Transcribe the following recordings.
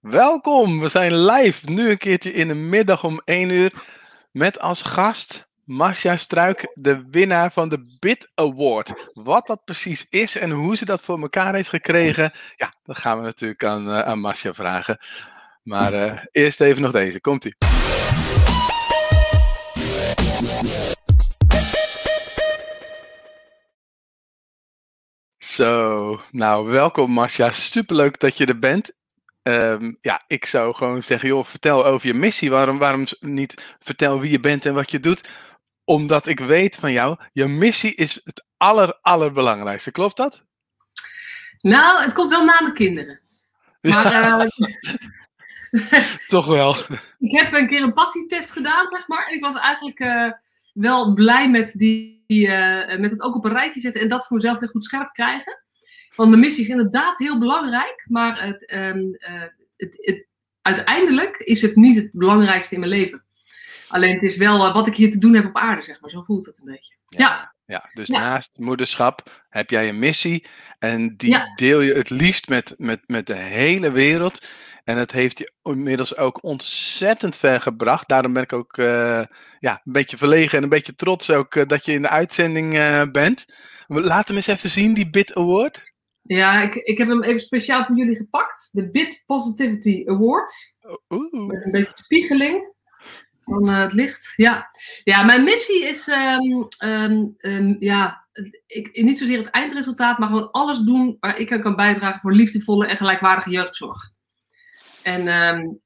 Welkom, we zijn live nu een keertje in de middag om 1 uur met als gast Marcia Struik, de winnaar van de BIT Award. Wat dat precies is en hoe ze dat voor elkaar heeft gekregen, ja, dat gaan we natuurlijk aan, uh, aan Marcia vragen. Maar uh, eerst even nog deze, komt-ie. Zo, nou welkom Marcia, superleuk dat je er bent. Um, ja, ik zou gewoon zeggen, joh, vertel over je missie. Waarom, waarom niet vertel wie je bent en wat je doet? Omdat ik weet van jou, je missie is het aller, allerbelangrijkste. Klopt dat? Nou, het komt wel na mijn kinderen. Maar, ja. uh, Toch wel. ik heb een keer een passietest gedaan, zeg maar. En ik was eigenlijk uh, wel blij met, die, uh, met het ook op een rijtje zetten en dat voor mezelf weer goed scherp krijgen. Want mijn missie is inderdaad heel belangrijk, maar het, um, uh, het, het, uiteindelijk is het niet het belangrijkste in mijn leven. Alleen het is wel uh, wat ik hier te doen heb op aarde, zeg maar. Zo voelt het een beetje. Ja. ja. ja dus ja. naast moederschap heb jij een missie en die ja. deel je het liefst met, met, met de hele wereld. En het heeft je inmiddels ook ontzettend ver gebracht. Daarom ben ik ook uh, ja, een beetje verlegen en een beetje trots ook uh, dat je in de uitzending uh, bent. Laat hem eens even zien, die BIT Award. Ja, ik, ik heb hem even speciaal voor jullie gepakt. De BIT Positivity Award. Oeh. Met een beetje spiegeling van uh, het licht. Ja. ja, mijn missie is um, um, um, ja, ik, niet zozeer het eindresultaat, maar gewoon alles doen waar ik aan kan bijdragen voor liefdevolle en gelijkwaardige jeugdzorg. En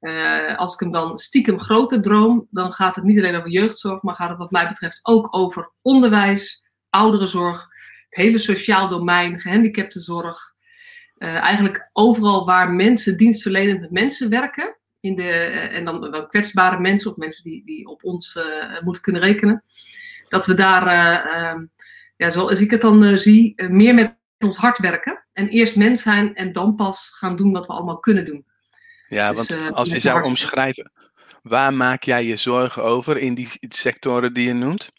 uh, als ik hem dan stiekem groter droom, dan gaat het niet alleen over jeugdzorg, maar gaat het wat mij betreft ook over onderwijs, ouderenzorg, het hele sociaal domein, gehandicaptenzorg. Uh, eigenlijk overal waar mensen dienstverlenend met mensen werken. In de, uh, en dan, dan kwetsbare mensen of mensen die, die op ons uh, moeten kunnen rekenen. Dat we daar, uh, ja, zoals ik het dan zie, meer met ons hart werken. En eerst mens zijn en dan pas gaan doen wat we allemaal kunnen doen. Ja, dus, want als je zou omschrijven, waar maak jij je zorgen over in die sectoren die je noemt?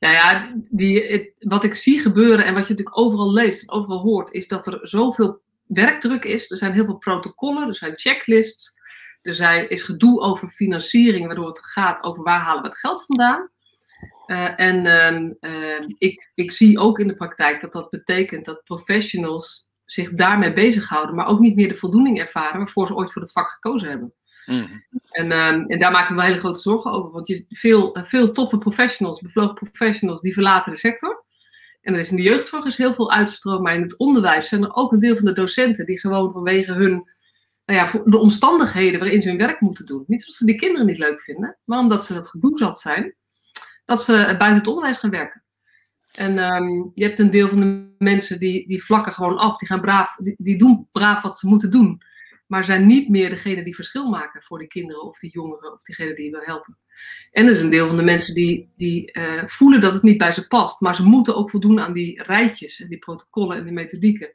Nou ja, die, het, wat ik zie gebeuren en wat je natuurlijk overal leest en overal hoort, is dat er zoveel werkdruk is. Er zijn heel veel protocollen, er zijn checklists, er zijn, is gedoe over financiering, waardoor het gaat over waar halen we het geld vandaan. Uh, en uh, uh, ik, ik zie ook in de praktijk dat dat betekent dat professionals zich daarmee bezighouden, maar ook niet meer de voldoening ervaren waarvoor ze ooit voor het vak gekozen hebben. Mm. En, um, en daar maak ik me wel hele grote zorgen over. Want je, veel, veel toffe professionals, bevlogen professionals, die verlaten de sector. En er is in de jeugdzorg is heel veel uitstroom. Maar in het onderwijs zijn er ook een deel van de docenten die gewoon vanwege hun, nou ja, de omstandigheden waarin ze hun werk moeten doen. Niet omdat ze die kinderen niet leuk vinden, maar omdat ze het gedoe zat zijn. Dat ze buiten het onderwijs gaan werken. En um, je hebt een deel van de mensen die, die vlakken gewoon af. Die, gaan braaf, die, die doen braaf wat ze moeten doen maar zijn niet meer degene die verschil maken voor die kinderen of die jongeren of diegene die je wil helpen. En er is een deel van de mensen die, die uh, voelen dat het niet bij ze past, maar ze moeten ook voldoen aan die rijtjes en die protocollen en die methodieken.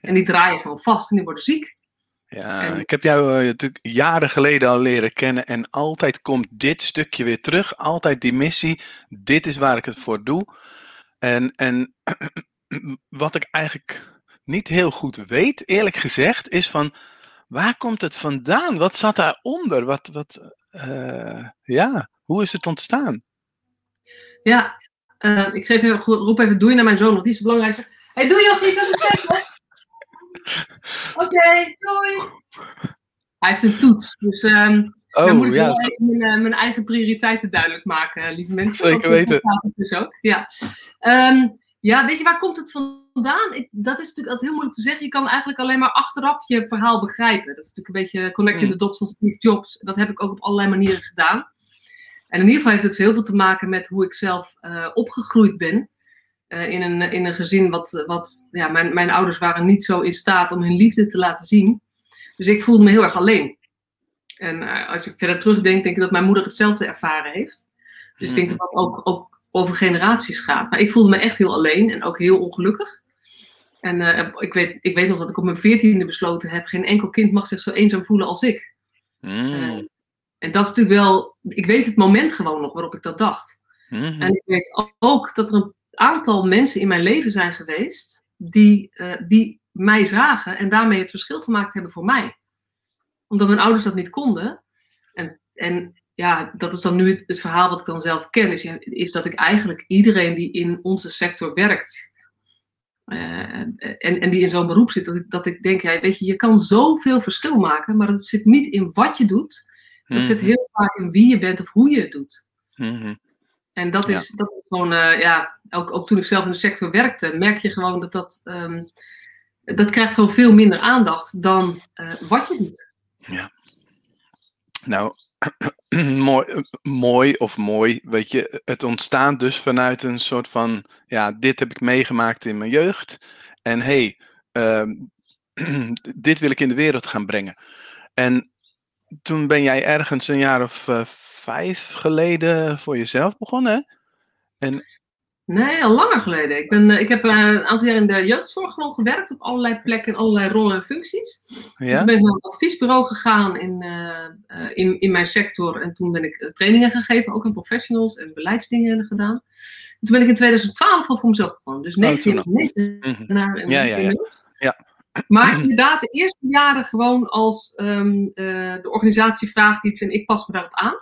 En die draaien gewoon vast en die worden ziek. Ja, en... ik heb jou uh, natuurlijk jaren geleden al leren kennen en altijd komt dit stukje weer terug. Altijd die missie, dit is waar ik het voor doe. En, en wat ik eigenlijk niet heel goed weet, eerlijk gezegd, is van Waar komt het vandaan? Wat zat daaronder? Wat, wat, uh, ja, hoe is het ontstaan? Ja, uh, ik geef even, roep even doei naar mijn zoon, want die is het belangrijkste. Hey, doei Jochie, dat is het Oké, okay, doei. Hij heeft een toets, dus um, oh, dan moet ik ja, wel even mijn, uh, mijn, eigen prioriteiten duidelijk maken, lieve mensen. Zeker weten. Dus ook. Ja. Um, ja, weet je, waar komt het vandaan? Ik, dat is natuurlijk altijd heel moeilijk te zeggen. Je kan eigenlijk alleen maar achteraf je verhaal begrijpen. Dat is natuurlijk een beetje connecting the dots van Steve Jobs. Dat heb ik ook op allerlei manieren gedaan. En in ieder geval heeft het heel veel te maken met hoe ik zelf uh, opgegroeid ben. Uh, in, een, in een gezin wat, wat ja, mijn, mijn ouders waren niet zo in staat om hun liefde te laten zien. Dus ik voelde me heel erg alleen. En uh, als ik verder terugdenk, denk ik dat mijn moeder hetzelfde ervaren heeft. Dus ik denk dat dat ook, ook over generaties gaat. Maar ik voelde me echt heel alleen en ook heel ongelukkig. En uh, ik, weet, ik weet nog dat ik op mijn veertiende besloten heb: geen enkel kind mag zich zo eenzaam voelen als ik. Mm. Uh, en dat is natuurlijk wel, ik weet het moment gewoon nog waarop ik dat dacht. Mm -hmm. En ik weet ook dat er een aantal mensen in mijn leven zijn geweest die, uh, die mij zagen en daarmee het verschil gemaakt hebben voor mij. omdat mijn ouders dat niet konden. En, en ja, dat is dan nu het, het verhaal wat ik dan zelf ken, is, ja, is dat ik eigenlijk iedereen die in onze sector werkt, uh, en, en die in zo'n beroep zit, dat ik, dat ik denk, ja, weet je, je kan zoveel verschil maken, maar het zit niet in wat je doet. Het zit Mhm. heel vaak in wie je bent of hoe je het doet. Mhm. En dat is, dat is gewoon, eh, ja, ook, ook toen ik zelf in de sector werkte, merk je gewoon dat dat, ehm, dat krijgt gewoon veel minder aandacht dan eh, wat je doet. Nou, mooi, eh, mooi of mooi, weet je, het ontstaat dus vanuit een soort van, ja, dit heb ik meegemaakt in mijn jeugd. En hey, ehm, dit wil ik in de wereld gaan brengen. En toen ben jij ergens een jaar of eh, vijf geleden voor jezelf begonnen, hè? Nee, al langer geleden. Ik, ben, eh, ik heb eh, een aantal jaar in de jeugdzorg gewoon gewerkt op allerlei plekken en allerlei rollen en functies. Ja? Toen ben ik naar een adviesbureau gegaan in, eh, in, in mijn sector. En toen ben ik trainingen gegeven, ook aan professionals en beleidsdingen gedaan. En toen ben ik in 2012 al voor mezelf begonnen. Dus negen toen jaar negen Mhm. jaar Ja, ja, ja. Ja. Maar inderdaad, de eerste jaren gewoon als ehm, eh, de organisatie vraagt iets en ik pas me daarop aan.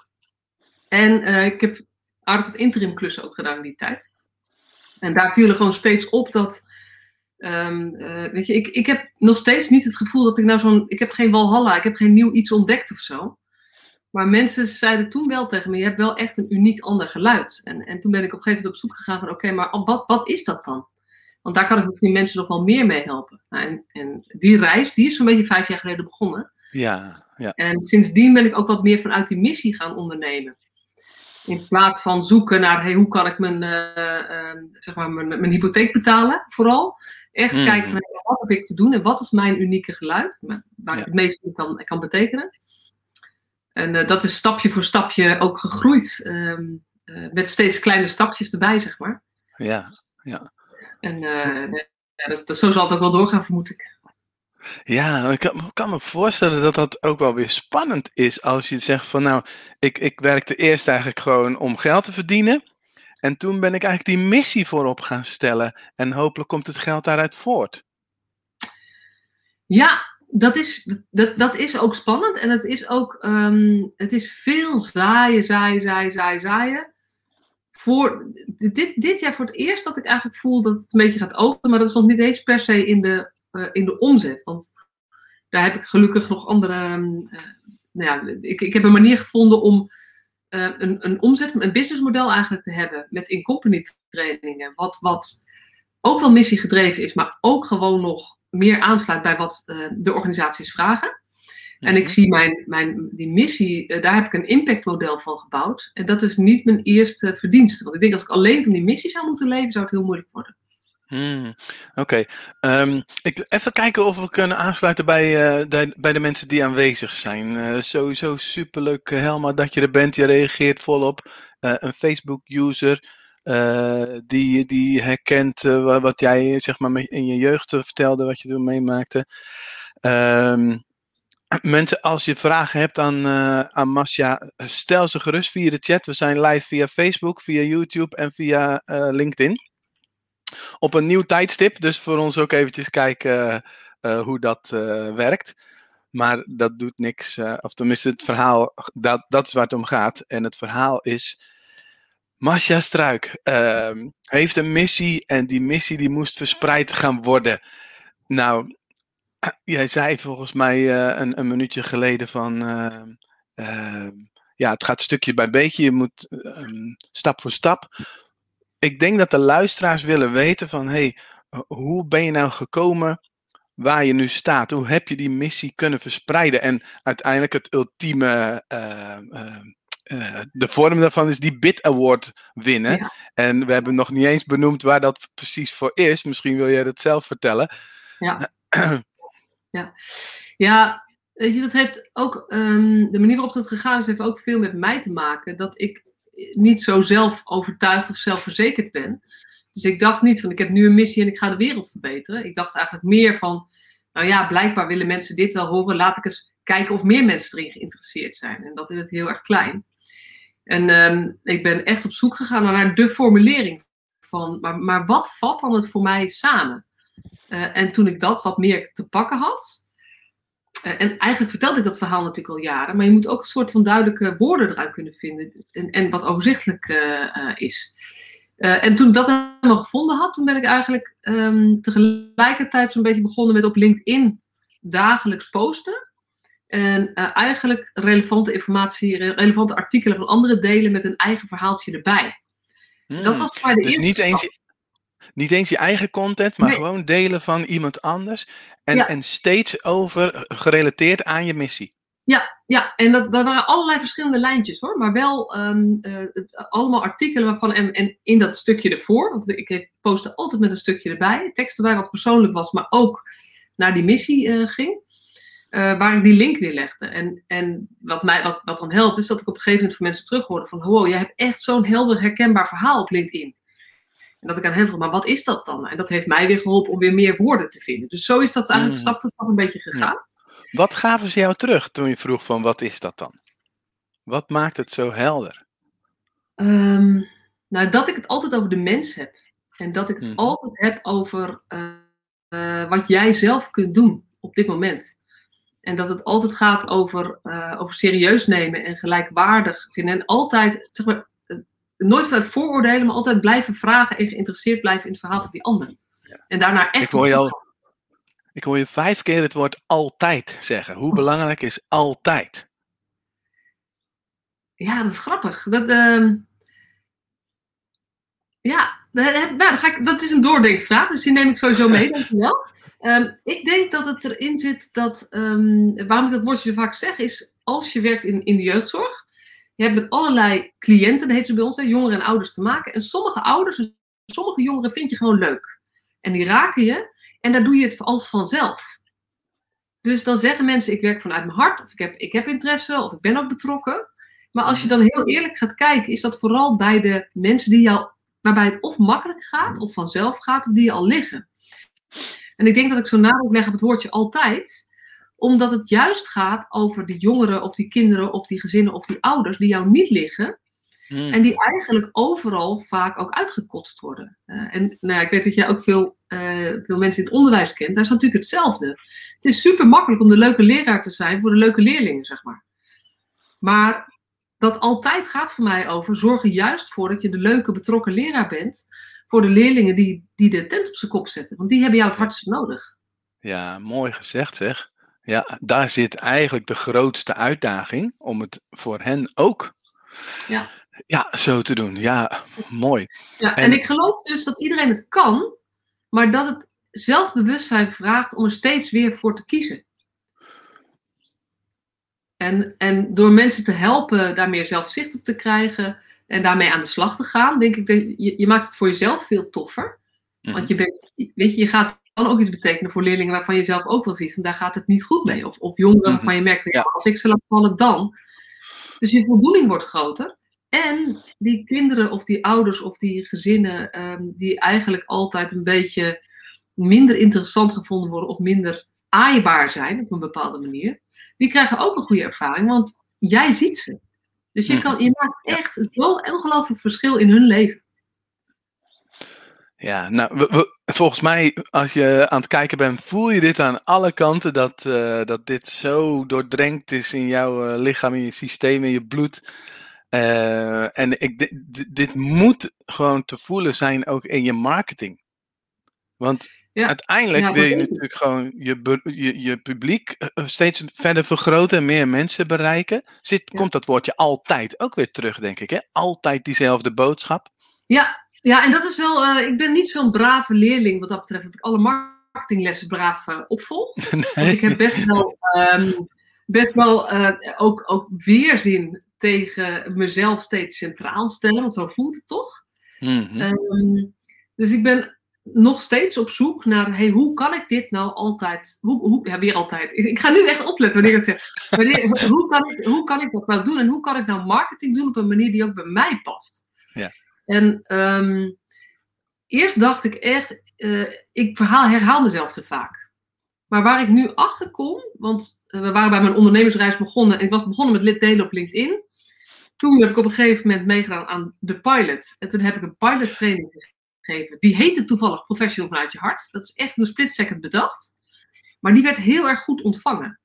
En ik heb aardig wat interim klussen ook gedaan in die tijd. En daar viel er gewoon steeds op dat. ehm, eh, weet je, ik, ik heb nog steeds niet het gevoel dat ik nou zo'n. Ik heb geen walhalla, ik heb geen nieuw iets ontdekt of zo. Maar mensen zeiden toen wel tegen me: je hebt wel echt een uniek ander geluid. En, en toen ben ik op een gegeven moment op zoek gegaan van: oké, maar wat, wat is dat dan? Want daar kan ik misschien mensen nog wel meer mee helpen. Nou, en, en die reis, die is zo'n beetje vijf jaar geleden begonnen. Ja, ja. En sindsdien ben ik ook wat meer vanuit die missie gaan ondernemen. In plaats van zoeken naar hey, hoe kan ik mijn, eh, eh, zeg maar mijn, mijn hypotheek betalen, vooral. Echt Mhm. kijken hey, wat heb ik te doen en wat is mijn unieke geluid, waar Ja. ik het meest in kan, kan betekenen. En eh, dat is stapje voor stapje ook gegroeid. ehm, eh, met steeds kleine stapjes erbij, zeg maar. ja. En ja, dat, dat- zo zal het ook wel doorgaan, vermoed ik. Ja, ik kan, kan me voorstellen dat dat ook wel weer spannend is als je zegt van nou, ik, ik werkte eerst eigenlijk gewoon om geld te verdienen. En toen ben ik eigenlijk die missie voorop gaan stellen. En hopelijk komt het geld daaruit voort. Ja, dat is, dat, dat is ook spannend. En het is ook ehm, het is veel zaaien, zaaien, zaaien, zaaien, zaaien. Voor, dit, dit jaar voor het eerst dat ik eigenlijk voel dat het een beetje gaat openen. Maar dat is nog niet eens per se in de, eh, in de omzet. Want daar heb ik gelukkig nog andere... ehm, eh, nou ja, ik, ik heb een manier gevonden om eh, een, een omzet, een businessmodel eigenlijk te hebben. Met in-company trainingen. Wat, wat ook wel missiegedreven is, maar ook gewoon nog meer aansluit bij wat de organisaties vragen. En ik Mhm. zie mijn, mijn, die missie, daar heb ik een impactmodel van gebouwd. En dat is niet mijn eerste verdienste. Want ik denk als ik alleen van die missie zou moeten leven, zou het heel moeilijk worden. Hmm, Oké, Ehm, ik even kijken of we kunnen aansluiten bij, eh, de, bij de mensen die aanwezig zijn. Eh, sowieso superleuk, eh, Helma, dat je er bent. Je reageert volop. Een Facebook-user die, die herkent wa- wat jij zeg maar, in je jeugd vertelde, wat je toen meemaakte. Ehm, mensen, als je vragen hebt aan, aan Masja, stel ze gerust via de chat. We zijn live via Facebook, via YouTube en via LinkedIn op een nieuw tijdstip. Dus voor ons ook eventjes kijken eh, eh, hoe dat eh, werkt. Maar dat doet niks. of tenminste, het verhaal, dat, dat is waar het om gaat. En het verhaal is. Masja Struik ehm, heeft een missie en die missie die moest verspreid gaan worden. Nou, jij zei volgens mij een, een minuutje geleden van, ehm, ehm, ja, het gaat stukje bij beetje, je moet stap voor stap. Ik denk dat de luisteraars willen weten van, hey, hoe ben je nou gekomen waar je nu staat? Hoe heb je die missie kunnen verspreiden? En uiteindelijk het ultieme, eh, eh, eh, de vorm daarvan is die Bit Award winnen. Ja. En we hebben nog niet eens benoemd waar dat precies voor is. Misschien wil jij dat zelf vertellen. Ja, weet je, dat heeft ook, ehm, de manier waarop dat gegaan is, heeft ook veel met mij te maken. Dat ik niet zo zelf overtuigd of zelfverzekerd ben. Dus ik dacht niet van, ik heb nu een missie en ik ga de wereld verbeteren. Ik dacht eigenlijk meer van, nou ja, blijkbaar willen mensen dit wel horen. Laat ik eens kijken of meer mensen erin geïnteresseerd zijn. En dat in het heel erg klein. En ehm, ik ben echt op zoek gegaan naar de formulering van, maar, maar wat vat dan het voor mij samen? Eh, en toen ik dat wat meer te pakken had, en eigenlijk vertelde ik dat verhaal natuurlijk al jaren, maar je moet ook een soort van duidelijke woorden eruit kunnen vinden en, en wat overzichtelijk is. en toen ik dat helemaal gevonden had, toen ben ik eigenlijk um, tegelijkertijd zo'n beetje begonnen met op LinkedIn dagelijks posten. En eigenlijk relevante informatie, relevante artikelen van anderen delen met een eigen verhaaltje erbij. dat hmm. was maar de dus eerste niet eens, niet eens je eigen content, maar gewoon delen van iemand anders. En, en steeds over gerelateerd aan je missie. Ja, ja. en dat, dat waren allerlei verschillende lijntjes hoor. Maar wel um, uh, allemaal artikelen waarvan. En, en in dat stukje ervoor. Want ik postte altijd met een stukje erbij. Teksten waar wat persoonlijk was, maar ook naar die missie uh, ging. Uh, waar ik die link weer legde. En, en wat, mij, wat, wat dan helpt, is dat ik op een gegeven moment van mensen terughoorde van... Wow, jij hebt echt zo'n helder herkenbaar verhaal op LinkedIn. En dat ik aan hem vroeg, maar wat is dat dan? En dat heeft mij weer geholpen om weer meer woorden te vinden. Dus zo is dat eigenlijk mm. stap voor stap een beetje gegaan. Wat gaven ze jou terug toen je vroeg van wat is dat dan? Wat maakt het zo helder? Ehm, nou, dat ik het altijd over de mens heb. En dat ik het mhm. altijd heb over uh, uh, wat jij zelf kunt doen op dit moment. En dat het altijd gaat over, uh, over serieus nemen en gelijkwaardig vinden. En altijd, zeg maar, nooit vanuit vooroordelen, maar altijd blijven vragen en geïnteresseerd blijven in het verhaal van die ander. En daarna echt. Ik hoor, je al, ik hoor je vijf keer het woord altijd zeggen. Hoe belangrijk is altijd? Ja, dat is grappig. Dat, uh, ja, nou, dat, ga ik, dat is een doordenkvraag, dus die neem ik sowieso mee, dankjewel. Um, ik denk dat het erin zit dat, um, waarom ik dat woordje zo vaak zeg, is als je werkt in, in de jeugdzorg, je hebt met allerlei cliënten, dat heet ze bij ons, jongeren en ouders te maken. En sommige ouders en sommige jongeren vind je gewoon leuk. En die raken je en daar doe je het als vanzelf. Dus dan zeggen mensen, ik werk vanuit mijn hart, of ik heb, ik heb interesse, of ik ben ook betrokken. Maar als je dan heel eerlijk gaat kijken, is dat vooral bij de mensen die jou, waarbij het of makkelijk gaat, of vanzelf gaat, of die je al liggen. En ik denk dat ik zo nadruk leg op het woordje altijd omdat het juist gaat over die jongeren of die kinderen of die gezinnen of die ouders die jou niet liggen. Hmm. En die eigenlijk overal vaak ook uitgekotst worden. Uh, en nou ja, ik weet dat jij ook veel, uh, veel mensen in het onderwijs kent. Daar is natuurlijk hetzelfde. Het is super makkelijk om de leuke leraar te zijn voor de leuke leerlingen, zeg maar. Maar dat altijd gaat voor mij over zorg er juist voor dat je de leuke betrokken leraar bent. Voor de leerlingen die, die de tent op zijn kop zetten. Want die hebben jou het hardst nodig. Ja, mooi gezegd zeg. Ja, daar zit eigenlijk de grootste uitdaging om het voor hen ook ja. Ja, zo te doen. Ja, mooi. Ja, en, ik geloof dus dat iedereen het kan, maar dat het zelfbewustzijn vraagt om er steeds weer voor te kiezen. En, en door mensen te helpen daar meer zelfzicht op te krijgen en daarmee aan de slag te gaan, denk ik dat je, je maakt het voor jezelf veel toffer. Want mhm. je, bent, weet je, je gaat kan ook iets betekenen voor leerlingen waarvan je zelf ook wel ziet van daar gaat het niet goed mee. Of, of jongeren mhm. waarvan je merkt, ja. als ik ze laat vallen dan. Dus je voldoening wordt groter. En die kinderen of die ouders of die gezinnen ehm, die eigenlijk altijd een beetje minder interessant gevonden worden of minder aaibaar zijn op een bepaalde manier, die krijgen ook een goede ervaring, want jij ziet ze. Dus je, mhm. kan, je maakt echt zo'n ongelooflijk verschil in hun leven. Ja, nou, we, volgens mij, als je aan het kijken bent, voel je dit aan alle kanten. Dat, uh, dat dit zo doordrenkt is in jouw uh, lichaam, in je systeem, in je bloed. Uh, en ik, dit, dit, moet gewoon te voelen zijn ook in je marketing. Want ja. uiteindelijk wil je natuurlijk gewoon je, je, je publiek steeds verder vergroten en meer mensen bereiken. Zit, Komt dat woordje altijd ook weer terug, denk ik. Hè? Altijd diezelfde boodschap. Ja, ja, en dat is wel. Uh, ik ben niet zo'n brave leerling wat dat betreft, dat ik alle marketinglessen braaf uh, opvolg. Want ik heb best wel, um, best wel uh, ook, ook weerzin tegen mezelf steeds centraal stellen, want zo voelt het toch. Mm -hmm. um, dus ik ben nog steeds op zoek naar, hey, hoe kan ik dit nou altijd, hoe, hoe, ja, weer altijd. Ik, ik, ga nu echt opletten wanneer ik het zeg. Wanneer, hoe, kan ik, hoe kan ik dat nou doen en hoe kan ik nou marketing doen op een manier die ook bij mij past? Ja. En um, eerst dacht ik echt, uh, ik verhaal, herhaal mezelf te vaak. Maar waar ik nu achter kom, want uh, we waren bij mijn ondernemersreis begonnen en ik was begonnen met lid delen op LinkedIn. Toen heb ik op een gegeven moment meegedaan aan de pilot. En toen heb ik een pilot training gegeven. Die heette toevallig Professional vanuit je hart. Dat is echt een split second bedacht. Maar die werd heel erg goed ontvangen.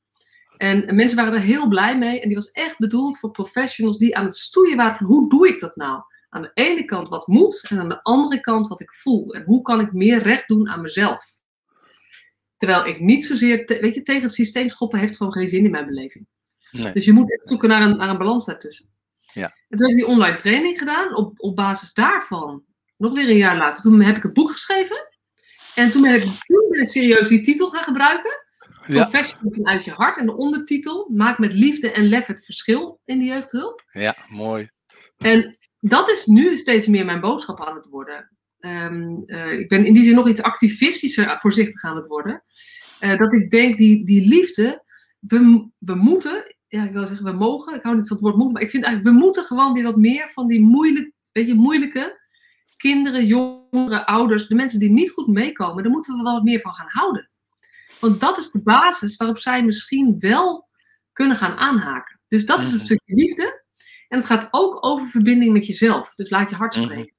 En mensen waren er heel blij mee. En die was echt bedoeld voor professionals die aan het stoeien waren van hoe doe ik dat nou? Aan de ene kant wat moet en aan de andere kant wat ik voel. En hoe kan ik meer recht doen aan mezelf? Terwijl ik niet zozeer, weet je, tegen het systeem schoppen heeft gewoon geen zin in mijn beleving. Nee. Dus je moet echt zoeken naar een, naar een balans daartussen. Ja. En toen heb ik die online training gedaan. Op, op basis daarvan, nog weer een jaar later, toen heb ik een boek geschreven. En toen ben ik, toen ben ik serieus die titel gaan gebruiken. Ja. Professional vanuit je hart. En de ondertitel, maak met liefde en lef het verschil in de jeugdhulp. Ja, mooi. En dat is nu steeds meer mijn boodschap aan het worden. Ehm, eh, ik ben in die zin nog iets activistischer voorzichtig aan het worden. Eh, dat ik denk, die, die liefde, we, we moeten, ja, ik wil zeggen we mogen, ik hou niet van het woord moeten, maar ik vind eigenlijk, we moeten gewoon weer wat meer van die moeilijk, weet je, moeilijke kinderen, jongeren, ouders, de mensen die niet goed meekomen, daar moeten we wel wat meer van gaan houden. Want dat is de basis waarop zij misschien wel kunnen gaan aanhaken. Dus dat is het Mhm. stukje liefde. En het gaat ook over verbinding met jezelf. Dus laat je hart Mhm. spreken.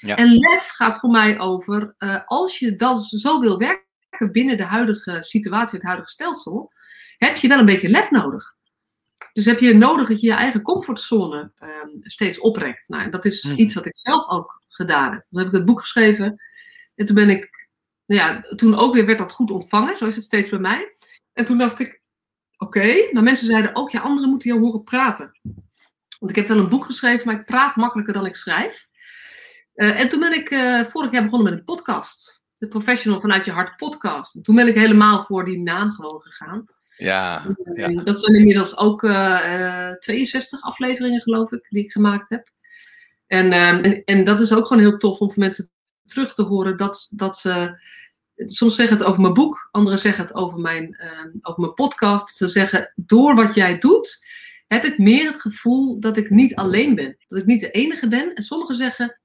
Ja. En lef gaat voor mij over, eh, als je dat zo wil werken binnen de huidige situatie, het huidige stelsel, heb je wel een beetje lef nodig. Dus heb je nodig dat je je eigen comfortzone ehm, steeds oprekt. Nou, en dat is Mhm. iets wat ik zelf ook gedaan heb. Toen heb ik het boek geschreven. En toen ben ik, nou ja, toen ook weer werd dat goed ontvangen. Zo is het steeds bij mij. En toen dacht ik, oké. Maar mensen zeiden ook, ja, anderen moeten jou horen praten. Want ik heb wel een boek geschreven, maar ik praat makkelijker dan ik schrijf. Eh, en toen ben ik eh, vorig jaar begonnen met een podcast. De Professional vanuit je hart podcast. En toen ben ik helemaal voor die naam gewoon gegaan. Ja, ja. En Dat zijn inmiddels ook eh, eh, 62 afleveringen, geloof ik, die ik gemaakt heb. En, ehm, en, en dat is ook gewoon heel tof om voor mensen terug te horen dat, dat ze. Soms zeggen het over mijn boek, anderen zeggen het over mijn, ehm, over mijn podcast. Ze zeggen: Door wat jij doet, heb ik meer het gevoel dat ik niet alleen ben. Dat ik niet de enige ben. En sommigen zeggen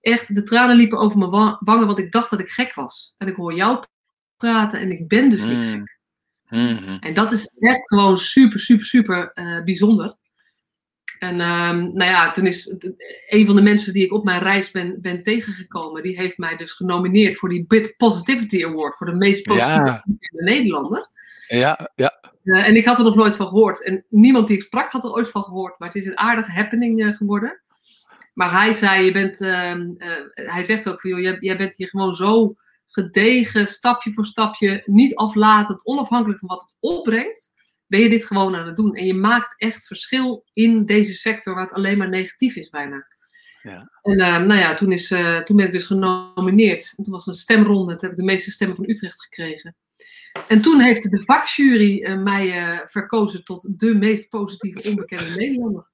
echt: De tranen liepen over mijn wa- wangen, want ik dacht dat ik gek was. En ik hoor jou praten en ik ben dus niet Mm. gek. Mhm. En dat is echt gewoon super, super, super eh, bijzonder. En ehm, nou ja, toen is een van de mensen die ik op mijn reis ben, ben tegengekomen, die heeft mij dus genomineerd voor die Bit Positivity Award, voor de meest positieve Ja. Nederlander. Ja, ja. Eh, en ik had er nog nooit van gehoord. En niemand die ik sprak had er ooit van gehoord. Maar het is een aardige happening eh, geworden. Maar hij zei, je bent, ehm, eh, hij zegt ook van, joh, jij, jij bent hier gewoon zo gedegen, stapje voor stapje, niet aflatend, onafhankelijk van wat het opbrengt, ben je dit gewoon aan het doen. En je maakt echt verschil in deze sector waar het alleen maar negatief is bijna. Ja. En eh, nou ja, toen, is, toen ben ik dus genomineerd. En toen was er een stemronde. Toen heb ik de meeste stemmen van Utrecht gekregen. En toen heeft de vakjury eh, mij eh, verkozen tot de meest positieve onbekende Nederlander.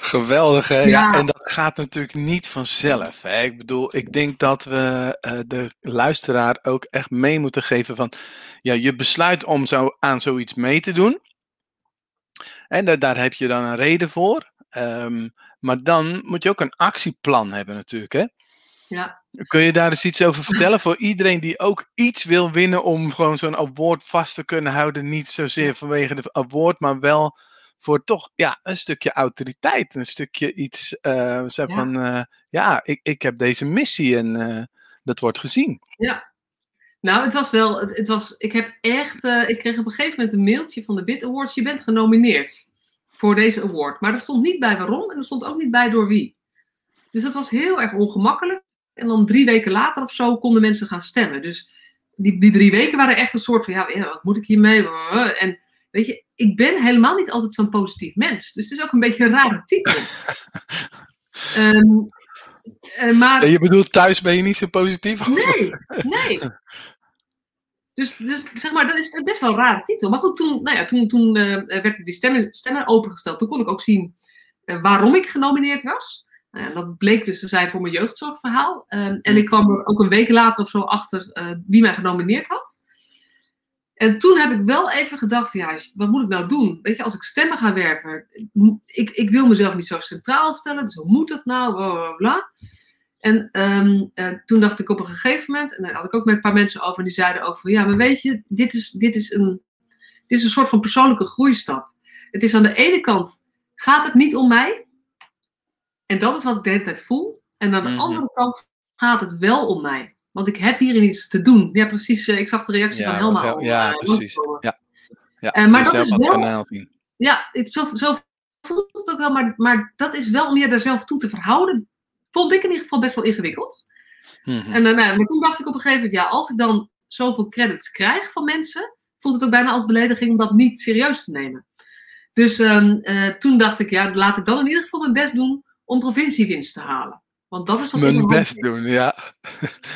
Geweldig, hè? Ja. Ja. en dat gaat natuurlijk niet vanzelf. Hè? Ik bedoel, ik denk dat we eh, de luisteraar ook echt mee moeten geven van... Ja, je besluit om zo aan zoiets mee te doen. En da- daar heb je dan een reden voor. Ehm, maar dan moet je ook een actieplan hebben natuurlijk, hè? Ja. Kun je daar eens iets over vertellen voor iedereen die ook iets wil winnen om gewoon zo'n award vast te kunnen houden? Niet zozeer vanwege de award, maar wel voor toch ja, een stukje autoriteit. Een stukje iets eh, zo Ja. van, eh, ja, ik, ik heb deze missie en eh, dat wordt gezien. Nou, het was wel, het, het was, ik heb echt, ik kreeg op een gegeven moment een mailtje van de Bit Awards. Je bent genomineerd voor deze award. Maar er stond niet bij waarom en er stond ook niet bij door wie. Dus dat was heel erg ongemakkelijk. En dan drie weken later of zo konden mensen gaan stemmen. Dus die, die drie weken waren echt een soort van, ja, wat moet ik hiermee? En weet je, ik ben helemaal niet altijd zo'n positief mens. Dus het is ook een beetje een rare titel. Ehm, eh, maar je bedoelt, thuis ben je niet zo positief? Nee, nee. Dus, dus zeg maar, dat is best wel een rare titel. Maar goed, toen, nou ja, toen, toen eh, werden die stemmen, stemmen opengesteld. Toen kon ik ook zien eh, waarom ik genomineerd was. Nou ja, dat bleek dus te zijn voor mijn jeugdzorgverhaal. Ehm, en ik kwam er ook een week later of zo achter eh, wie mij genomineerd had. En toen heb ik wel even gedacht van ja, wat moet ik nou doen? Weet je, als ik stemmen ga werven, ik, ik wil mezelf niet zo centraal stellen. Dus hoe moet dat nou? Bla, bla, bla. En ehm, eh, toen dacht ik op een gegeven moment, en daar had ik ook met een paar mensen over, en die zeiden ook van, ja, maar weet je, dit is, dit is, een, dit is een soort van persoonlijke groeistap. Het is aan de ene kant, gaat het niet om mij? En dat is wat ik de hele tijd voel. En aan de Mhm. andere kant gaat het wel om mij. Want ik heb hierin iets te doen. Ja, precies. eh, Ik zag de reactie van Helma al. Ja, eh, precies. Ja. Ja, Eh, maar dat jezelf is wel-. Ja, het, zo, zo voelt het ook wel, maar, maar dat is wel om je daar zelf toe te verhouden. Vond ik in ieder geval best wel ingewikkeld. Mhm. En nou, maar toen dacht ik op een gegeven moment, ja, als ik dan zoveel credits krijg van mensen, voelt het ook bijna als belediging om dat niet serieus te nemen. Dus ehm, eh, toen dacht ik, ja, laat ik dan in ieder geval mijn best doen om provinciewinst te halen. Want dat is wat Mijn hand best doen, ja.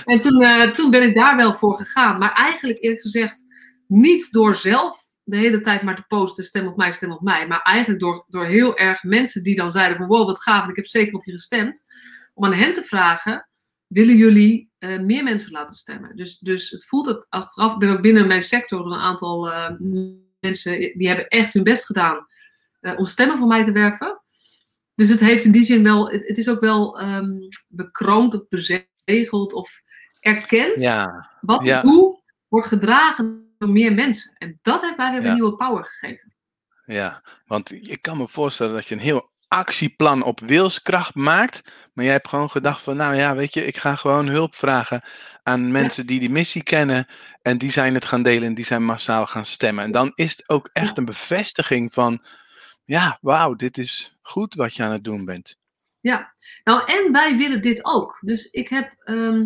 En toen, eh, toen ben ik daar wel voor gegaan. Maar eigenlijk eerlijk gezegd niet door zelf de hele tijd maar te posten, stem op mij, stem op mij. Maar eigenlijk door, door heel erg mensen die dan zeiden van wow, wat gaaf, en ik heb zeker op je gestemd. Om aan hen te vragen, willen jullie eh, meer mensen laten stemmen? Dus, dus het voelt het achteraf, ik ben ook binnen mijn sector een aantal eh, mensen, die hebben echt hun best gedaan om stemmen voor mij te werven. Dus het heeft in die zin wel, het, het is ook wel ehm, bekroond of bezegeld of erkend Ja, wat ja. doe, wordt gedragen door meer mensen. En dat heeft mij weer Ja. een nieuwe power gegeven. ja. Want ik kan me voorstellen dat je een heel actieplan op wilskracht maakt. Maar jij hebt gewoon gedacht van, nou ja, weet je, ik ga gewoon hulp vragen aan mensen die die missie kennen. En die zijn het gaan delen en die zijn massaal gaan stemmen. En dan is het ook echt een bevestiging van, ja, wauw, dit is goed wat je aan het doen bent. Ja, nou en wij willen dit ook. Dus ik heb, ehm,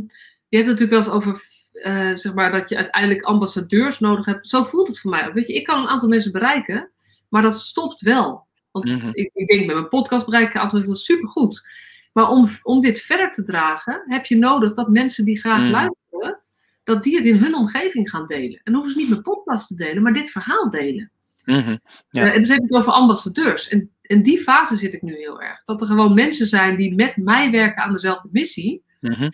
je hebt natuurlijk wel eens over, eh, zeg maar, dat je uiteindelijk ambassadeurs nodig hebt. Zo voelt het voor mij ook. Weet je, ik kan een aantal mensen bereiken, maar dat stopt wel. Want Mhm. ik, ik denk met mijn podcast bereiken een aantal mensen supergoed. Maar om, om dit verder te dragen, heb je nodig dat mensen die graag Mhm. luisteren, dat die het in hun omgeving gaan delen. En dan hoeven ze niet mijn podcast te delen, maar dit verhaal delen. Mhm. Ja. Eh, en dus heb ik het over ambassadeurs. En in die fase zit ik nu heel erg. Dat er gewoon mensen zijn die met mij werken aan dezelfde missie. Mhm.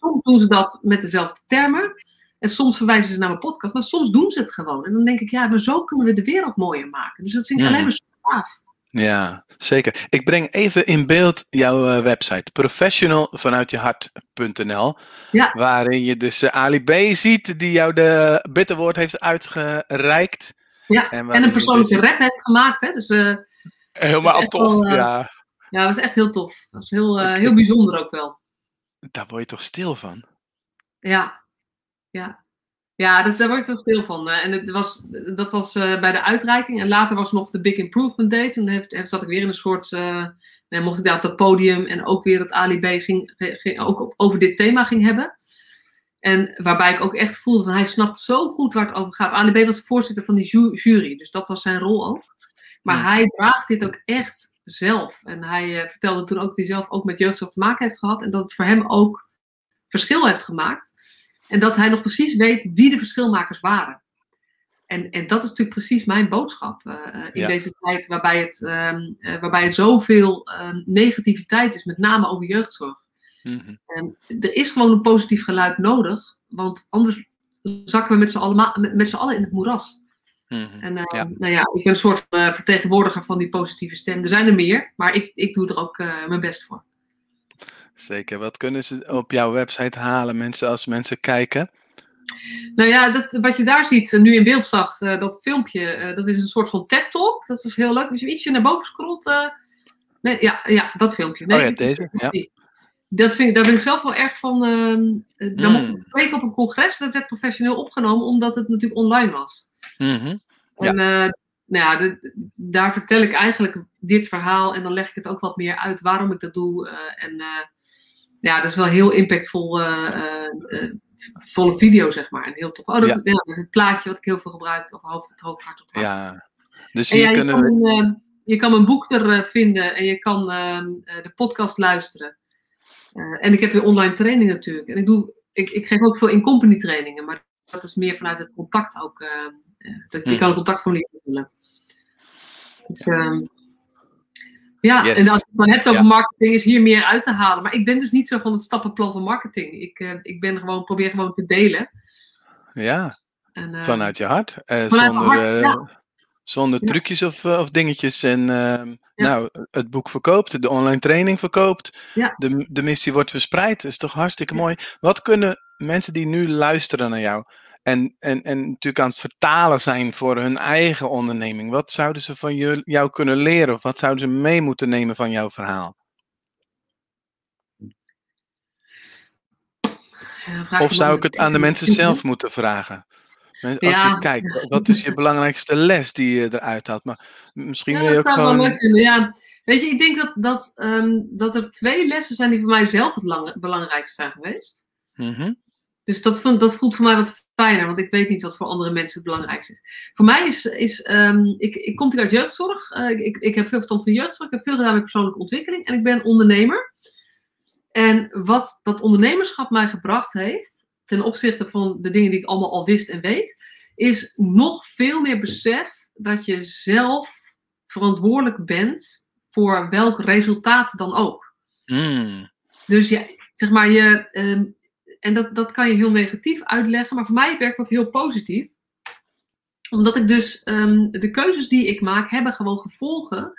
Soms doen ze dat met dezelfde termen. En soms verwijzen ze naar mijn podcast. Maar soms doen ze het gewoon. En dan denk ik, ja, maar zo kunnen we de wereld mooier maken. Dus dat vind ik Mhm. alleen maar super gaaf. Ja, zeker. Ik breng even in beeld jouw eh, website, professionalvanuitjehart.nl, Ja. waarin je dus eh, Ali B ziet die jou de bitterwoord heeft uitgereikt. Ja. En, een je persoonlijke dus rap heeft gemaakt. Hè? Dus eh, helemaal tof. wel, eh, Ja, ja, dat was echt heel tof. Dat was heel, eh, heel bijzonder ook wel. daar word je toch stil van? Ja, ja. Ja, dat, daar word ik wel stil van. En het was, dat was eh, bij de uitreiking. En later was nog de Big Improvement Day. Toen heeft, heeft, zat ik weer in een soort... eh, nee, mocht ik daar op dat podium en ook weer dat Ali B ging, ging, ook op, over dit thema ging hebben. En waarbij ik ook echt voelde van hij snapt zo goed waar het over gaat. Ali B was voorzitter van die ju- jury, dus dat was zijn rol ook. Maar hij draagt dit ook echt zelf. En hij eh, vertelde toen ook dat hij zelf ook met jeugdzorg te maken heeft gehad. En dat het voor hem ook verschil heeft gemaakt. En dat hij nog precies weet wie de verschilmakers waren. En, en dat is natuurlijk precies mijn boodschap eh, eh, in Ja. deze tijd waarbij het, ehm, eh, waarbij het zoveel ehm, negativiteit is, met name over jeugdzorg. Mhm. En er is gewoon een positief geluid nodig, want anders zakken we met z'n allen, met, z'n allen in het moeras. Mhm. En eh, Ja. nou ja, ik ben een soort eh, vertegenwoordiger van die positieve stem. Er zijn er meer, maar ik, ik doe er ook eh, mijn best voor. Zeker. Wat kunnen ze op jouw website halen, mensen, als mensen kijken? Nou ja, dat, wat je daar ziet, eh, nu in beeld zag, eh, dat filmpje, eh, dat is een soort van TED-talk. Dat is heel leuk. Als je ietsje naar boven scrolt. eh, nee, ja, ja, dat filmpje. Nee, Oh ja, deze, filmpje. Dat vind ik, daar ben ik zelf wel erg van. eh, daar Mm. mocht ik spreken op een congres. Dat werd professioneel opgenomen, omdat het natuurlijk online was. Mhm. En eh, nou ja, de- daar vertel ik eigenlijk dit verhaal. En dan leg ik het ook wat meer uit waarom ik dat doe. eh, en ja, dat is wel heel impactvol. volle video, zeg maar. En heel tof. Oh, dat Ja. ja. het plaatje wat ik heel veel gebruik. Of hoofd, het hoofd, hart, tot hart. Ja. Dus hier ja, je, kunnen een, je kan mijn boek er vinden. En je kan ehm, eh, de podcast luisteren. Eh, en ik heb weer online training natuurlijk. En ik, doe, ik, ik geef ook veel in-company trainingen. Maar dat is meer vanuit het contact ook. eh, dat, je Hmm. kan een contactformulier invullen. Dus, ehm, ja, Yes. en als je het dan hebt over Ja. marketing, is hier meer uit te halen. Maar ik ben dus niet zo van het stappenplan van marketing. Ik, ik ben gewoon, probeer gewoon te delen. Ja, En, vanuit je hart. Vanuit zonder hart, ja. Zonder trucjes of, eh, of dingetjes. En ehm, nou, het boek verkoopt, de online training verkoopt. De, de missie wordt verspreid. Dat is toch hartstikke mooi. Wat kunnen mensen die nu luisteren naar jou en, en, en natuurlijk aan het vertalen zijn voor hun eigen onderneming, wat zouden ze van jou kunnen leren? Of wat zouden ze mee moeten nemen van jouw verhaal? Ja, vraag Of zou ik het aan de mensen zelf moeten vragen? Als Ja. je kijkt, wat is je belangrijkste les die je eruit haalt? Maar misschien Ja, wil je ook wel gewoon... Ja. Weet je, ik denk dat, dat, ehm, dat er twee lessen zijn die voor mij zelf het lang- belangrijkste zijn geweest. Mhm. Dus dat, vond, dat voelt voor mij wat fijner, want ik weet niet wat voor andere mensen het belangrijkste is. Voor mij is, is ehm, ik, ik kom natuurlijk uit jeugdzorg. Eh, ik, ik heb veel verstand van jeugdzorg. Ik heb veel gedaan met persoonlijke ontwikkeling. En ik ben ondernemer. En wat dat ondernemerschap mij gebracht heeft, ten opzichte van de dingen die ik allemaal al wist en weet, is nog veel meer besef dat je zelf verantwoordelijk bent voor welk resultaat dan ook. Mm. Dus ja, zeg maar, je, ehm, en dat, dat kan je heel negatief uitleggen, maar voor mij werkt dat heel positief. Omdat ik dus ehm, de keuzes die ik maak, hebben gewoon gevolgen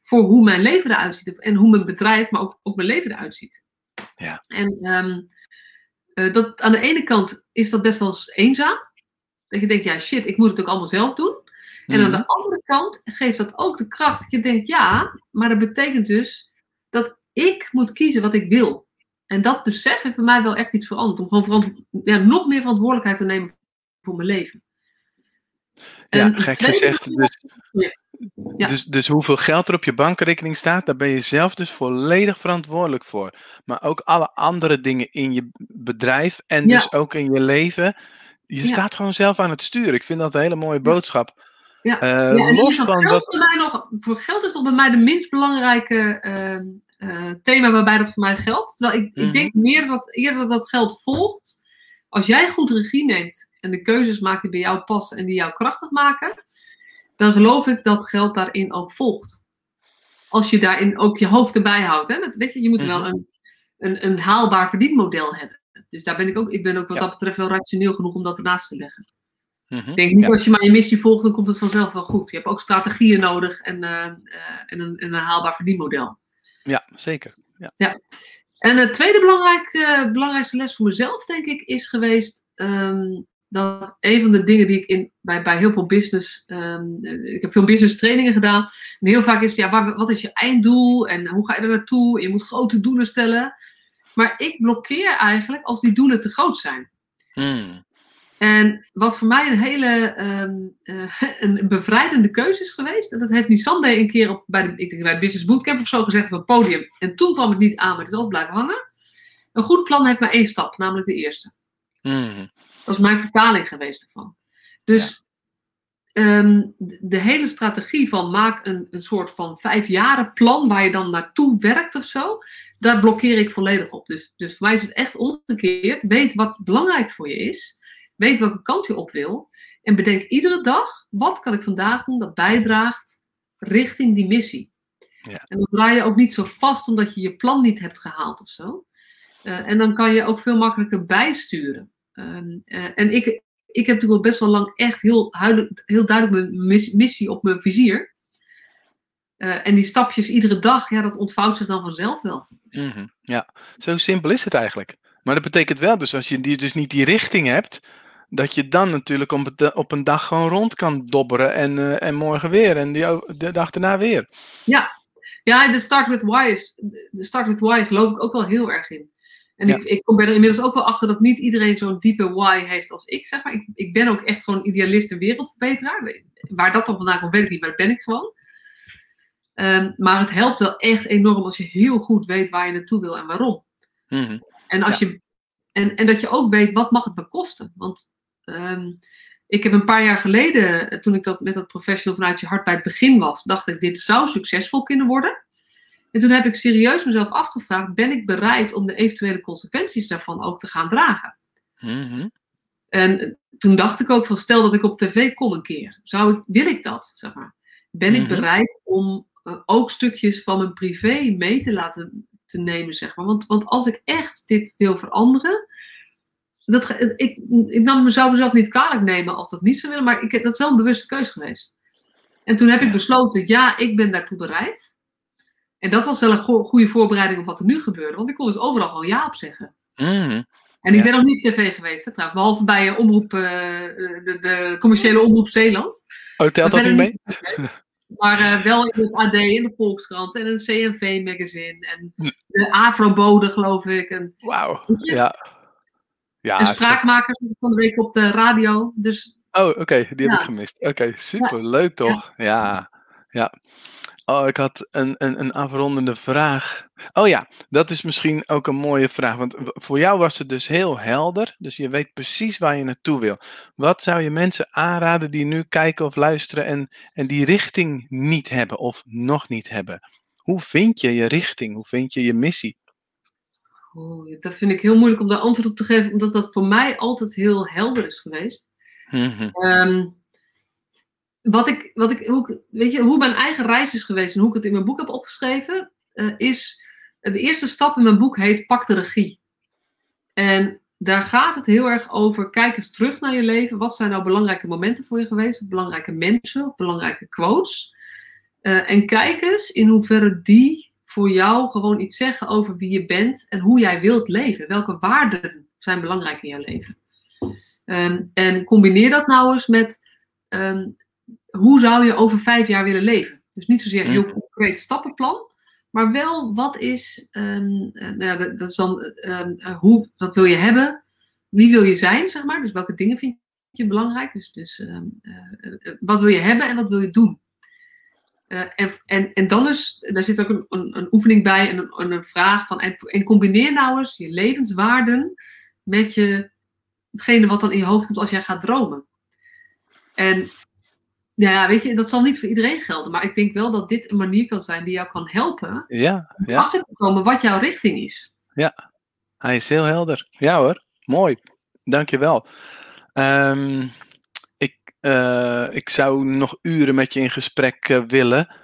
voor hoe mijn leven eruit ziet. En hoe mijn bedrijf, maar ook, ook mijn leven eruit ziet. Ja. En ehm, eh, dat, aan de ene kant is dat best wel eens eenzaam. Dat je denkt, ja shit, ik moet het ook allemaal zelf doen. En aan Mhm. de andere kant geeft dat ook de kracht dat je denkt, ja, maar dat betekent dus dat ik moet kiezen wat ik wil. En dat besef heeft bij mij wel echt iets veranderd. Om gewoon ja, nog meer verantwoordelijkheid te nemen voor mijn leven. Ja, En gek gezegd. Dus, Ja. Dus, dus hoeveel geld er op je bankrekening staat, daar ben je zelf dus volledig verantwoordelijk voor. Maar ook alle andere dingen in je bedrijf en Ja. dus ook in je leven. Je Ja. staat gewoon zelf aan het sturen. Ik vind dat een hele mooie boodschap. Ja. Ja, en dan los is dat van geld dat. bij mij nog, voor geld is toch bij mij de minst belangrijke ehm, eh, thema waarbij dat voor mij geldt. Terwijl ik, Mhm. ik denk meer dat eerder dat geld volgt. Als jij goed regie neemt en de keuzes maakt die bij jou passen en die jou krachtig maken, dan geloof ik dat geld daarin ook volgt. Als je daarin ook je hoofd erbij houdt. Hè? Weet je, je moet wel Mhm. een, een, een haalbaar verdienmodel hebben. Dus daar ben ik ook, ik ben ook wat Ja. dat betreft wel rationeel genoeg om dat ernaast te leggen. Mhm. Ik denk niet Ja. als je maar je missie volgt, dan komt het vanzelf wel goed. Je hebt ook strategieën nodig en, eh, eh, en, een, en een haalbaar verdienmodel. ja, zeker. Ja. En het tweede belangrijke, belangrijkste les voor mezelf, denk ik, is geweest ehm, dat een van de dingen die ik in, bij, bij heel veel business, eh, ik heb veel business trainingen gedaan, en heel vaak is het, ja, waar, wat is je einddoel en hoe ga je er naartoe? Je moet grote doelen stellen. Maar ik blokkeer eigenlijk als die doelen te groot zijn. Mm. En wat voor mij een hele ehm, eh, een bevrijdende keuze is geweest. En dat heeft Nisande een keer op, bij, de, ik denk bij het Business Bootcamp of zo gezegd op het podium. En toen kwam het niet aan, maar het is ook blijven hangen. Een goed plan heeft maar één stap, namelijk de eerste. Mm. Dat is mijn vertaling geweest ervan. Dus ehm, de, de hele strategie van maak een, een soort van vijfjaren plan waar je dan naartoe werkt of zo. Daar blokkeer ik volledig op. Dus, dus voor mij is het echt omgekeerd. Weet wat belangrijk voor je is. Weet welke kant je op wil. En bedenk iedere dag, wat kan ik vandaag doen dat bijdraagt richting die missie. Ja. En dan draai je ook niet zo vast omdat je je plan niet hebt gehaald of zo. Eh, en dan kan je ook veel makkelijker bijsturen. Ehm, eh, en ik, ik heb natuurlijk al best wel lang echt heel, huidelijk, heel duidelijk mijn mis- missie op mijn vizier. Eh, en die stapjes iedere dag, ja, dat ontvouwt zich dan vanzelf wel. Mhm. Ja, zo simpel is het eigenlijk. Maar dat betekent wel, dus als je die, dus niet die richting hebt, dat je dan natuurlijk op, het- op een dag gewoon rond kan dobberen en, eh, en morgen weer en die, de dag daarna weer. Ja, de start with why is, de start with why geloof ik ook wel heel erg in. En Ja. ik, ik kom er inmiddels ook wel achter dat niet iedereen zo'n diepe why heeft als ik, zeg maar. Ik, ik ben ook echt gewoon idealist en wereldverbeteraar. Waar dat dan vandaan komt, weet ik niet, maar dat ben ik gewoon. Ehm, maar het helpt wel echt enorm als je heel goed weet waar je naartoe wil en waarom. Mhm. En, als je, en, en dat je ook weet, wat mag het me kosten? Want ehm, ik heb een paar jaar geleden, eh, toen ik dat met dat professional vanuit je hart bij het begin was, dacht ik, dit zou succesvol kunnen worden. En toen heb ik serieus mezelf afgevraagd, ben ik bereid om de eventuele consequenties daarvan ook te gaan dragen? Mhm. En toen dacht ik ook van, stel dat ik op tv kom een keer, zou ik, wil ik dat, zeg maar? Ben ik Mhm. bereid om eh, ook stukjes van mijn privé mee te laten te nemen, zeg maar? Want, want als ik echt dit wil veranderen, dat, ik, ik nam, zou mezelf niet kwalijk nemen als dat niet zou willen, maar ik, dat is wel een bewuste keuze geweest. En toen heb ik besloten, ja, ik ben daartoe bereid. En dat was wel een go- goede voorbereiding op wat er nu gebeurde, want ik kon dus overal gewoon ja op zeggen. Mhm. En ik Ja. ben nog niet tv geweest, hè, trouwens. Behalve bij eh, omroep, eh, de, de commerciële omroep Zeeland. Oh, telt dat niet mee? Maar eh, wel in het AD en de Volkskrant en een CNV-magazine. En Hm. de Afro-bode, geloof ik. En, Wauw. Ja. Ja, en is toch- spraakmakers van de week op de radio. Dus Oh, oké, die heb ik gemist. Oké, super, leuk toch? Ja, ja. Oh, ik had een, een, een afrondende vraag. Oh ja, dat is misschien ook een mooie vraag. Want voor jou was het dus heel helder. Dus je weet precies waar je naartoe wil. Wat zou je mensen aanraden die nu kijken of luisteren en, en die richting niet hebben of nog niet hebben? Hoe vind je je richting? Hoe vind je je missie? Oh, dat vind ik heel moeilijk om daar antwoord op te geven, omdat dat voor mij altijd heel helder is geweest. Ehm, wat ik, wat ik, hoe, weet je, hoe mijn eigen reis is geweest en hoe ik het in mijn boek heb opgeschreven, eh, is de eerste stap in mijn boek heet Pak de regie. En daar gaat het heel erg over, kijk eens terug naar je leven. Wat zijn nou belangrijke momenten voor je geweest? Belangrijke mensen of belangrijke quotes? Eh, en kijk eens in hoeverre die voor jou gewoon iets zeggen over wie je bent en hoe jij wilt leven. Welke waarden zijn belangrijk in jouw leven? Ehm, en combineer dat nou eens met ehm, hoe zou je over vijf jaar willen leven? Dus niet zozeer een heel concreet stappenplan, maar wel wat is, ehm, eh, nou ja, dat dat is dan, ehm, eh, hoe, wat wil je hebben? Wie wil je zijn, zeg maar? Dus welke dingen vind je belangrijk? Dus, dus ehm, eh, wat wil je hebben en wat wil je doen? En, en, en dan is, daar zit ook een, een, een oefening bij en een, een vraag van, en, en combineer nou eens je levenswaarden met je, hetgene wat dan in je hoofd komt als jij gaat dromen. En ja, weet je, dat zal niet voor iedereen gelden, maar ik denk wel dat dit een manier kan zijn die jou kan helpen Ja, om ja, achter te komen wat jouw richting is. hij is heel helder. Ja hoor, mooi. Dankjewel. Ehm ik, eh, ik zou nog uren met je in gesprek eh, willen.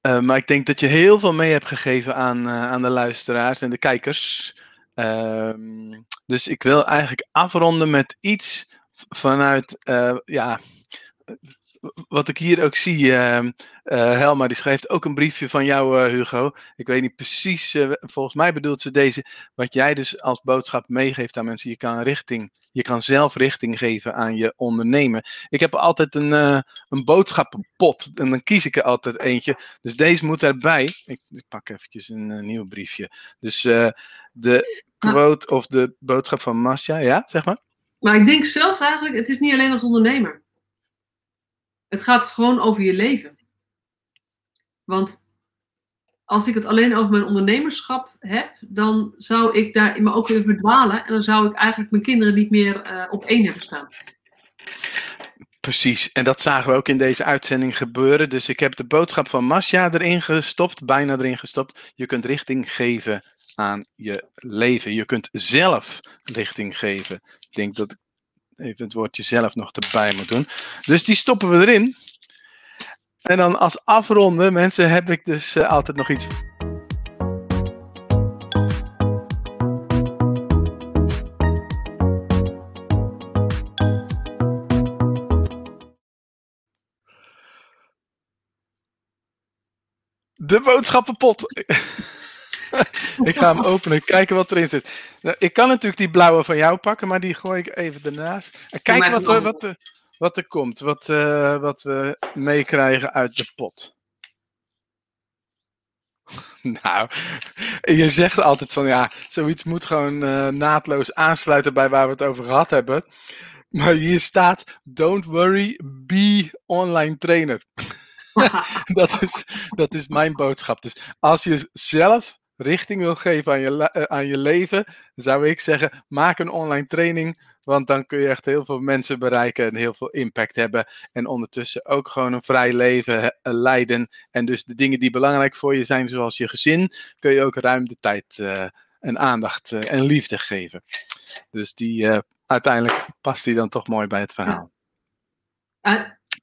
Eh, maar ik denk dat je heel veel mee hebt gegeven aan, aan de luisteraars en de kijkers. Ehm, dus ik wil eigenlijk afronden met iets vanuit, ja, wat ik hier ook zie. ehm, eh, Helma die schrijft ook een briefje van jou, eh, Hugo. Ik weet niet precies, eh, volgens mij bedoelt ze deze, wat jij dus als boodschap meegeeft aan mensen. Je kan, richting, je kan zelf richting geven aan je ondernemen. Ik heb altijd een, een boodschappenpot en dan kies ik er altijd eentje. Dus deze moet erbij. Ik, ik pak eventjes een, nieuw briefje. Dus de quote of de boodschap van Masja, ja, zeg maar. Maar ik denk zelfs eigenlijk, het is niet alleen als ondernemer. Het gaat gewoon over je leven. Want als ik het alleen over mijn ondernemerschap heb, dan zou ik daar me ook weer verdwalen. En dan zou ik eigenlijk mijn kinderen niet meer eh, op één hebben staan. Precies, en dat zagen we ook in deze uitzending gebeuren. Dus ik heb de boodschap van Masja erin gestopt, bijna erin gestopt. Je kunt richting geven aan je leven. Je kunt zelf richting geven. Ik denk dat ik even het woordje zelf nog erbij moet doen. Dus die stoppen we erin. En dan als afronden, mensen, heb ik dus eh, altijd nog iets. De boodschappenpot. ik ga hem openen, kijken wat erin zit. Nou, ik kan natuurlijk die blauwe van jou pakken, maar die gooi ik even ernaast. En kijk wat er, wat, er, wat er komt, wat, eh, wat we meekrijgen uit de pot. Nou, je zegt altijd van ja, zoiets moet gewoon eh, naadloos aansluiten bij waar we het over gehad hebben. Maar hier staat: Don't worry, be online trainer. dat, is, dat is mijn boodschap. Dus als je zelf richting wil geven aan je, eh, aan je leven, zou ik zeggen: maak een online training. Want dan kun je echt heel veel mensen bereiken en heel veel impact hebben. En ondertussen ook gewoon een vrij leven eh, leiden. En dus de dingen die belangrijk voor je zijn, zoals je gezin, kun je ook ruim de tijd eh, en aandacht en liefde geven. Dus die, uiteindelijk past die dan toch mooi bij het verhaal.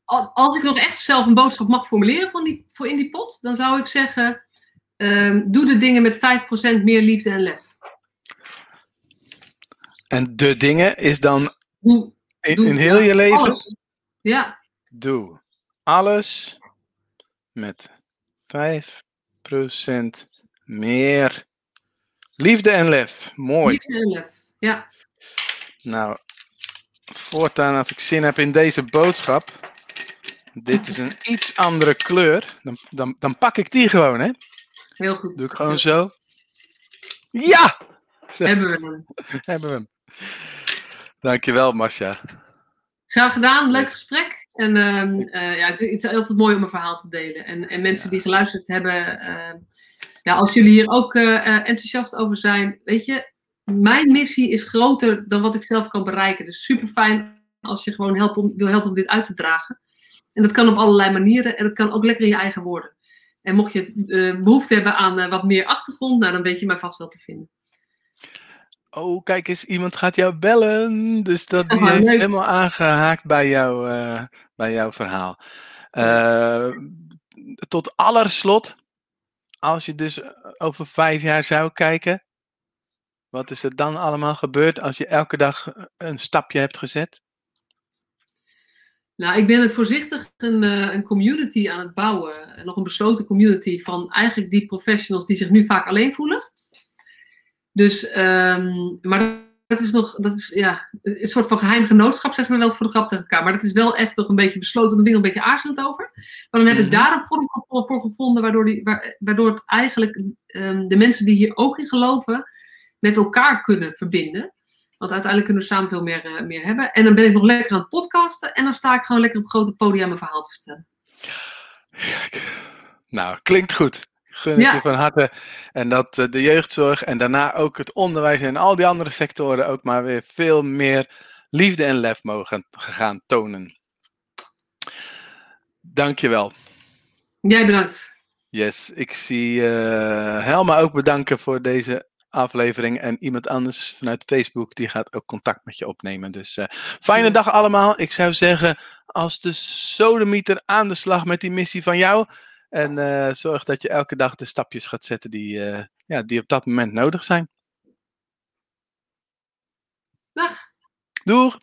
Al- als ik nog echt zelf een boodschap mag formuleren voor, die, voor in die pot, dan zou ik zeggen: ehm, doe de dingen met 5% meer liefde en lef. En de dingen is dan Doe, in, doe in heel je leven. alles. Ja, Doe alles met 5% meer liefde en lef. Mooi. liefde en lef. Ja, Nou, voortaan als ik zin heb in deze boodschap. Dit is een iets andere kleur. Dan, dan, dan pak ik die gewoon, hè? Heel goed. Doe ik gewoon zo. Ja! Zeg, Hebben we hem. hebben we hem. Dankjewel, Masja. Graag gedaan, leuk gesprek. En ehm, eh, ja, het is, het is, altijd mooi om een verhaal te delen. En, en mensen die geluisterd hebben, ehm, ja, als jullie hier ook uh, enthousiast over zijn, weet je, mijn missie is groter dan wat ik zelf kan bereiken. Dus super fijn als je gewoon help om, wil helpen om dit uit te dragen. En dat kan op allerlei manieren en dat kan ook lekker in je eigen woorden. En mocht je uh, behoefte hebben aan uh, wat meer achtergrond, nou, dan weet je mij vast wel te vinden. Oh, kijk eens, iemand gaat jou bellen. Dus dat die oh, heeft leuk. helemaal aangehaakt bij, jou, uh, bij jouw verhaal. tot allerslot, als je dus over vijf jaar zou kijken, wat is er dan allemaal gebeurd als je elke dag een stapje hebt gezet? Nou, ik ben het voorzichtig een, uh, een community aan het bouwen. Nog een besloten community van eigenlijk die professionals die zich nu vaak alleen voelen. Dus, um, maar dat is nog, dat is ja, een soort van geheim genootschap, zeg maar wel voor de grap tegen elkaar. Maar dat is wel echt nog een beetje besloten, daar ben ik een beetje aarzelend over. Maar dan heb ik mhm. daar een vorm voor gevonden, waardoor, die, waardoor het eigenlijk um, de mensen die hier ook in geloven, met elkaar kunnen verbinden. Want uiteindelijk kunnen we samen veel meer, uh, meer hebben. En dan ben ik nog lekker aan het podcasten. En dan sta ik gewoon lekker op grote podium mijn verhaal te vertellen. Nou, klinkt goed. Gun ik je van harte. En dat uh, de jeugdzorg en daarna ook het onderwijs en al die andere sectoren ook maar weer veel meer liefde en lef mogen gaan tonen. Dankjewel. Jij bedankt. Yes, ik zie uh, Helma ook bedanken voor deze aflevering. En iemand anders vanuit Facebook, die gaat ook contact met je opnemen. Dus uh, fijne dag allemaal. Ik zou zeggen, als de sodemieter aan de slag met die missie van jou. En uh, zorg dat je elke dag de stapjes gaat zetten die, uh, ja, die op dat moment nodig zijn. Dag. Doeg.